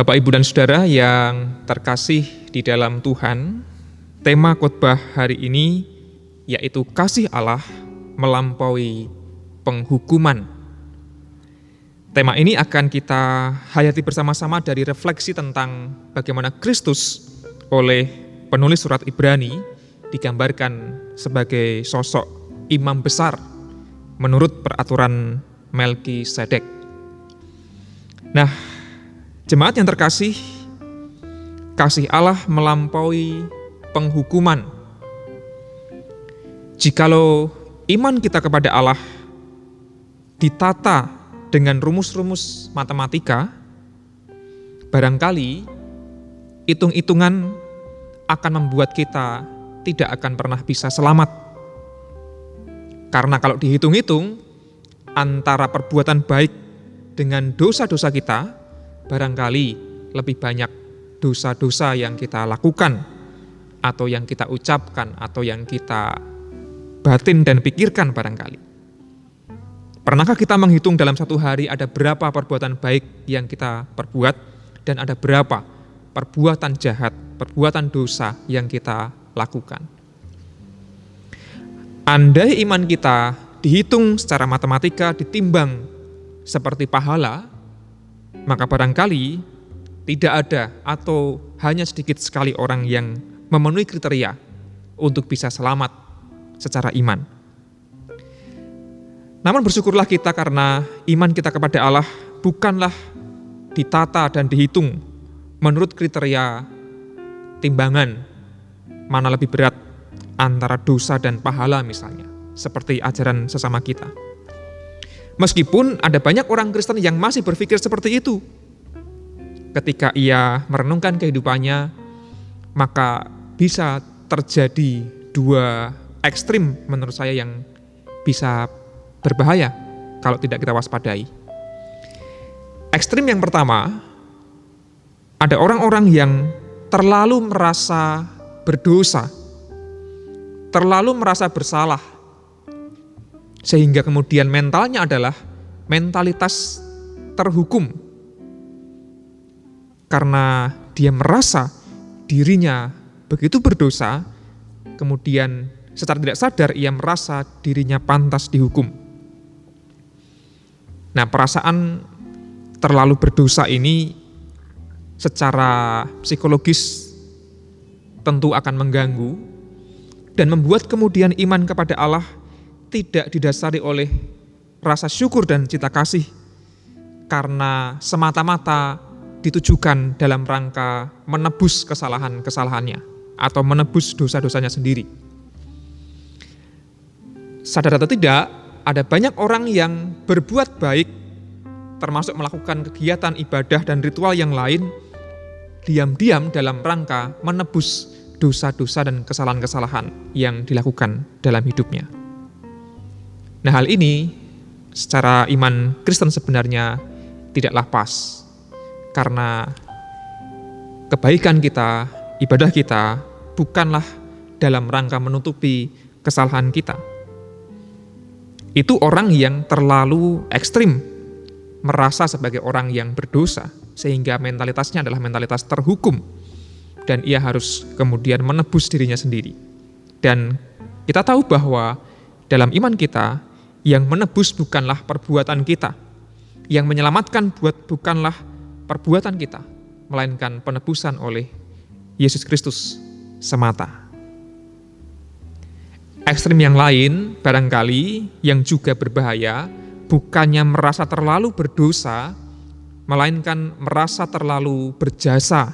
Bapak, Ibu, dan Saudara yang terkasih di dalam Tuhan, tema khotbah hari ini yaitu kasih Allah melampaui penghukuman. Tema ini akan kita hayati bersama-sama dari refleksi tentang bagaimana Kristus oleh penulis surat Ibrani digambarkan sebagai sosok imam besar menurut peraturan Melki Sedek. Nah, jemaat yang terkasih, kasih Allah melampaui penghukuman. Jikalau iman kita kepada Allah ditata dengan rumus-rumus matematika, barangkali hitung-hitungan akan membuat kita tidak akan pernah bisa selamat. Karena kalau dihitung-hitung, antara perbuatan baik dengan dosa-dosa kita, barangkali lebih banyak dosa-dosa yang kita lakukan, atau yang kita ucapkan, atau yang kita batin dan pikirkan barangkali. Pernahkah kita menghitung dalam satu hari ada berapa perbuatan baik yang kita perbuat dan ada berapa perbuatan jahat, perbuatan dosa yang kita lakukan? Andai iman kita dihitung secara matematika, ditimbang seperti pahala, maka barangkali tidak ada atau hanya sedikit sekali orang yang memenuhi kriteria untuk bisa selamat secara iman. Namun bersyukurlah kita karena iman kita kepada Allah bukanlah ditata dan dihitung menurut kriteria timbangan mana lebih berat antara dosa dan pahala misalnya, seperti ajaran sesama kita. Meskipun ada banyak orang Kristen yang masih berpikir seperti itu. Ketika ia merenungkan kehidupannya, maka bisa terjadi dua ekstrim menurut saya yang bisa berbahaya kalau tidak kita waspadai. Ekstrim yang pertama, ada orang-orang yang terlalu merasa berdosa, terlalu merasa bersalah, sehingga kemudian mentalnya adalah mentalitas terhukum, karena dia merasa dirinya begitu berdosa, kemudian secara tidak sadar ia merasa dirinya pantas dihukum. Nah, perasaan terlalu berdosa ini secara psikologis tentu akan mengganggu dan membuat kemudian iman kepada Allah tidak didasari oleh rasa syukur dan cita kasih karena semata-mata ditujukan dalam rangka menebus kesalahan-kesalahannya atau menebus dosa-dosanya sendiri. Sadar atau tidak, ada banyak orang yang berbuat baik, termasuk melakukan kegiatan ibadah dan ritual yang lain, diam-diam dalam rangka menebus dosa-dosa dan kesalahan-kesalahan yang dilakukan dalam hidupnya. Nah, hal ini secara iman Kristen sebenarnya tidaklah pas, karena kebaikan kita, ibadah kita, bukanlah dalam rangka menutupi kesalahan kita itu orang yang terlalu ekstrim merasa sebagai orang yang berdosa sehingga mentalitasnya adalah mentalitas terhukum dan ia harus kemudian menebus dirinya sendiri. Dan kita tahu bahwa dalam iman kita yang menebus bukanlah perbuatan kita, yang menyelamatkan buat bukanlah perbuatan kita, melainkan penebusan oleh Yesus Kristus semata. Ekstrim yang lain barangkali yang juga berbahaya bukannya merasa terlalu berdosa, melainkan merasa terlalu berjasa.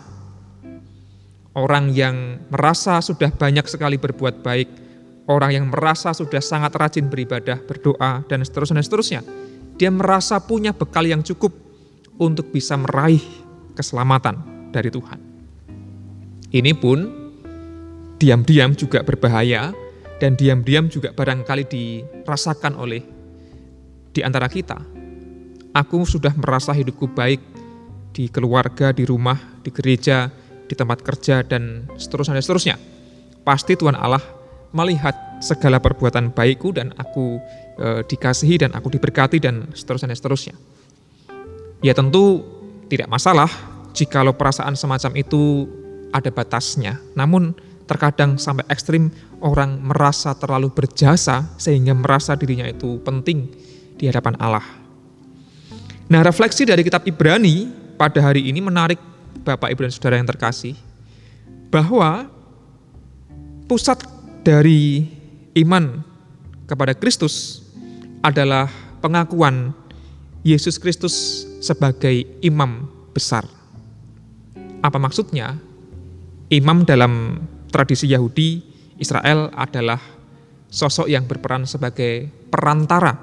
Orang yang merasa sudah banyak sekali berbuat baik, orang yang merasa sudah sangat rajin beribadah, berdoa, dan seterusnya, dan seterusnya. Dia merasa punya bekal yang cukup untuk bisa meraih keselamatan dari Tuhan. Ini pun diam-diam juga berbahaya, dan diam-diam juga barangkali dirasakan oleh di antara kita. Aku sudah merasa hidupku baik di keluarga, di rumah, di gereja, di tempat kerja, dan seterusnya, dan seterusnya. Pasti Tuhan Allah melihat segala perbuatan baikku dan aku e, dikasihi dan aku diberkati dan seterusnya, dan seterusnya. Ya tentu tidak masalah jikalau perasaan semacam itu ada batasnya. Namun terkadang sampai ekstrim orang merasa terlalu berjasa sehingga merasa dirinya itu penting di hadapan Allah. Nah refleksi dari kitab Ibrani pada hari ini menarik Bapak Ibu dan Saudara yang terkasih bahwa pusat dari iman kepada Kristus adalah pengakuan Yesus Kristus sebagai imam besar. Apa maksudnya? Imam dalam tradisi Yahudi Israel adalah sosok yang berperan sebagai perantara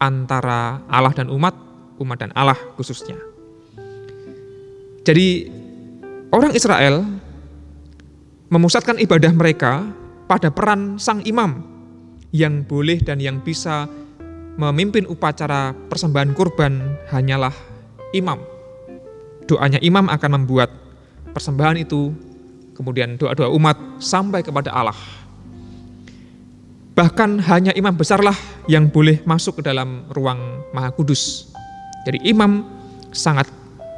antara Allah dan umat, umat dan Allah khususnya. Jadi orang Israel memusatkan ibadah mereka pada peran sang imam yang boleh dan yang bisa memimpin upacara persembahan kurban hanyalah imam. Doanya imam akan membuat persembahan itu, kemudian doa-doa umat sampai kepada Allah. Bahkan hanya imam besarlah yang boleh masuk ke dalam ruang maha kudus. Jadi imam sangat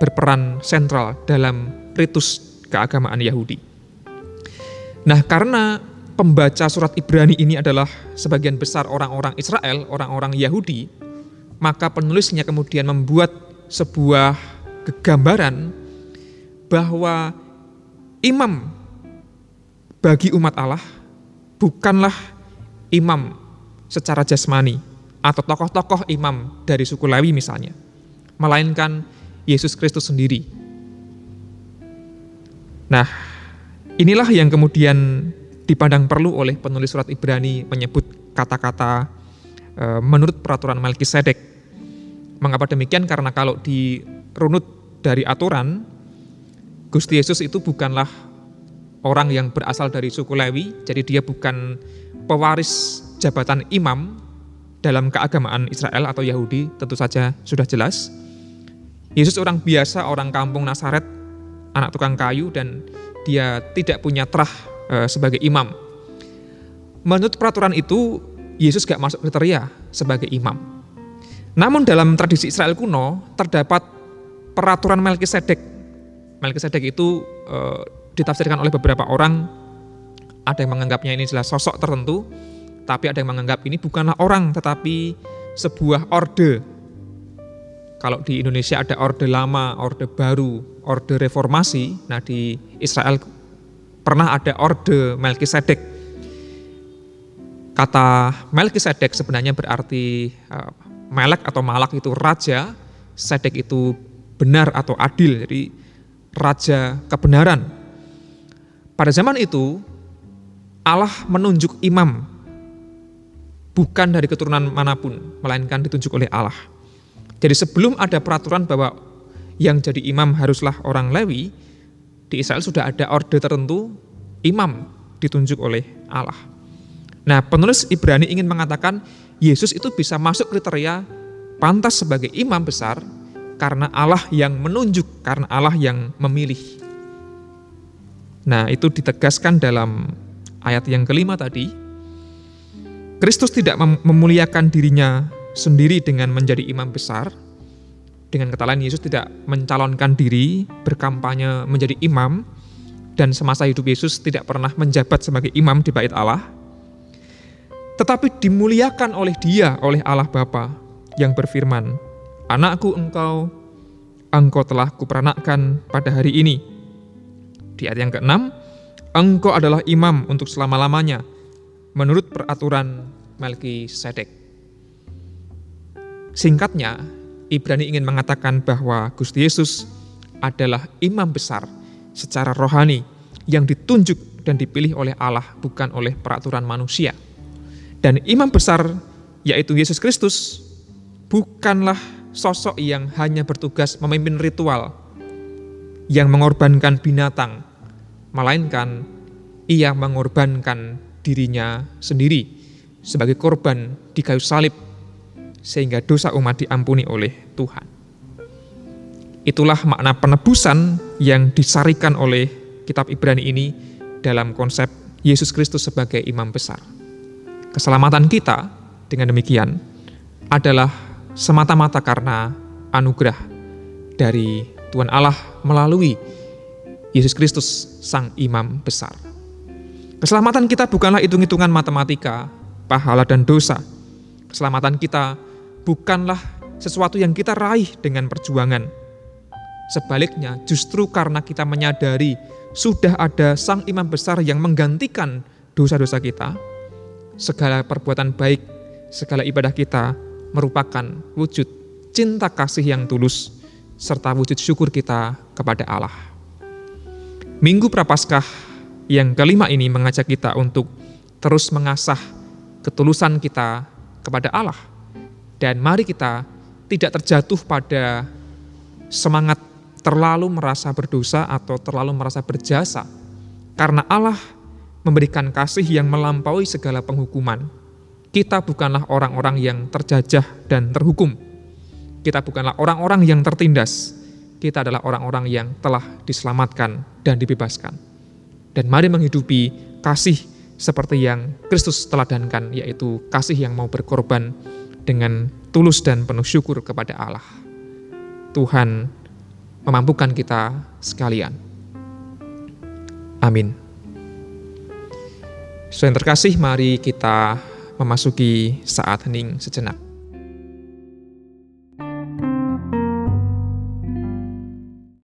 berperan sentral dalam ritus keagamaan Yahudi. Nah karena pembaca surat Ibrani ini adalah sebagian besar orang-orang Israel, orang-orang Yahudi, maka penulisnya kemudian membuat sebuah kegambaran bahwa imam bagi umat Allah bukanlah imam secara jasmani atau tokoh-tokoh imam dari suku Lewi misalnya, melainkan Yesus Kristus sendiri. Nah, inilah yang kemudian dipandang perlu oleh penulis surat Ibrani menyebut kata-kata e, menurut peraturan Melkisedek. Mengapa demikian? Karena kalau dirunut dari aturan, Gusti Yesus itu bukanlah orang yang berasal dari suku Lewi, jadi dia bukan pewaris jabatan imam dalam keagamaan Israel atau Yahudi, tentu saja sudah jelas. Yesus orang biasa, orang kampung Nasaret, anak tukang kayu dan dia tidak punya terah sebagai imam. Menurut peraturan itu, Yesus gak masuk kriteria sebagai imam. Namun dalam tradisi Israel kuno, terdapat peraturan Melkisedek. Melkisedek itu e, ditafsirkan oleh beberapa orang, ada yang menganggapnya ini adalah sosok tertentu, tapi ada yang menganggap ini bukanlah orang, tetapi sebuah orde. Kalau di Indonesia ada orde lama, orde baru, orde reformasi, nah di Israel pernah ada orde Melkisedek. Kata Melkisedek sebenarnya berarti uh, melek atau malak itu raja, sedek itu benar atau adil, jadi raja kebenaran. Pada zaman itu Allah menunjuk imam bukan dari keturunan mana pun, melainkan ditunjuk oleh Allah. Jadi sebelum ada peraturan bahwa yang jadi imam haruslah orang Lewi, di Israel sudah ada orde tertentu, imam ditunjuk oleh Allah. Nah, penulis Ibrani ingin mengatakan Yesus itu bisa masuk kriteria pantas sebagai imam besar karena Allah yang menunjuk, karena Allah yang memilih. Nah, itu ditegaskan dalam ayat yang kelima tadi. Kristus tidak memuliakan dirinya sendiri dengan menjadi imam besar, dengan kata lain, Yesus tidak mencalonkan diri berkampanye menjadi imam, dan semasa hidup Yesus tidak pernah menjabat sebagai imam di bait Allah, tetapi dimuliakan oleh dia, oleh Allah Bapa yang berfirman, Anakku engkau, engkau telah kupranakkan pada hari ini. Di ayat yang keenam, engkau adalah imam untuk selama-lamanya, menurut peraturan Melki Sedek. Singkatnya, Ibrani ingin mengatakan bahwa Gusti Yesus adalah imam besar secara rohani yang ditunjuk dan dipilih oleh Allah bukan oleh peraturan manusia. Dan imam besar yaitu Yesus Kristus bukanlah sosok yang hanya bertugas memimpin ritual yang mengorbankan binatang, melainkan ia mengorbankan dirinya sendiri sebagai korban di kayu salib sehingga dosa umat diampuni oleh Tuhan. Itulah makna penebusan yang disarikan oleh kitab Ibrani ini dalam konsep Yesus Kristus sebagai imam besar. Keselamatan kita dengan demikian adalah semata-mata karena anugerah dari Tuhan Allah melalui Yesus Kristus, Sang Imam Besar. Keselamatan kita bukanlah hitung-hitungan matematika, pahala dan dosa. Keselamatan kita bukanlah sesuatu yang kita raih dengan perjuangan. Sebaliknya, justru karena kita menyadari sudah ada Sang Imam Besar yang menggantikan dosa-dosa kita, segala perbuatan baik, segala ibadah kita merupakan wujud cinta kasih yang tulus serta wujud syukur kita kepada Allah. Minggu Prapaskah yang kelima ini mengajak kita untuk terus mengasah ketulusan kita kepada Allah. Dan mari kita tidak terjatuh pada semangat terlalu merasa berdosa atau terlalu merasa berjasa. Karena Allah memberikan kasih yang melampaui segala penghukuman. Kita bukanlah orang-orang yang terjajah dan terhukum. Kita bukanlah orang-orang yang tertindas. Kita adalah orang-orang yang telah diselamatkan dan dibebaskan. Dan mari menghidupi kasih seperti yang Kristus teladankan, yaitu kasih yang mau berkorban dengan tulus dan penuh syukur kepada Allah. Tuhan memampukan kita sekalian. Amin. Saudara terkasih, mari kita memasuki saat hening sejenak.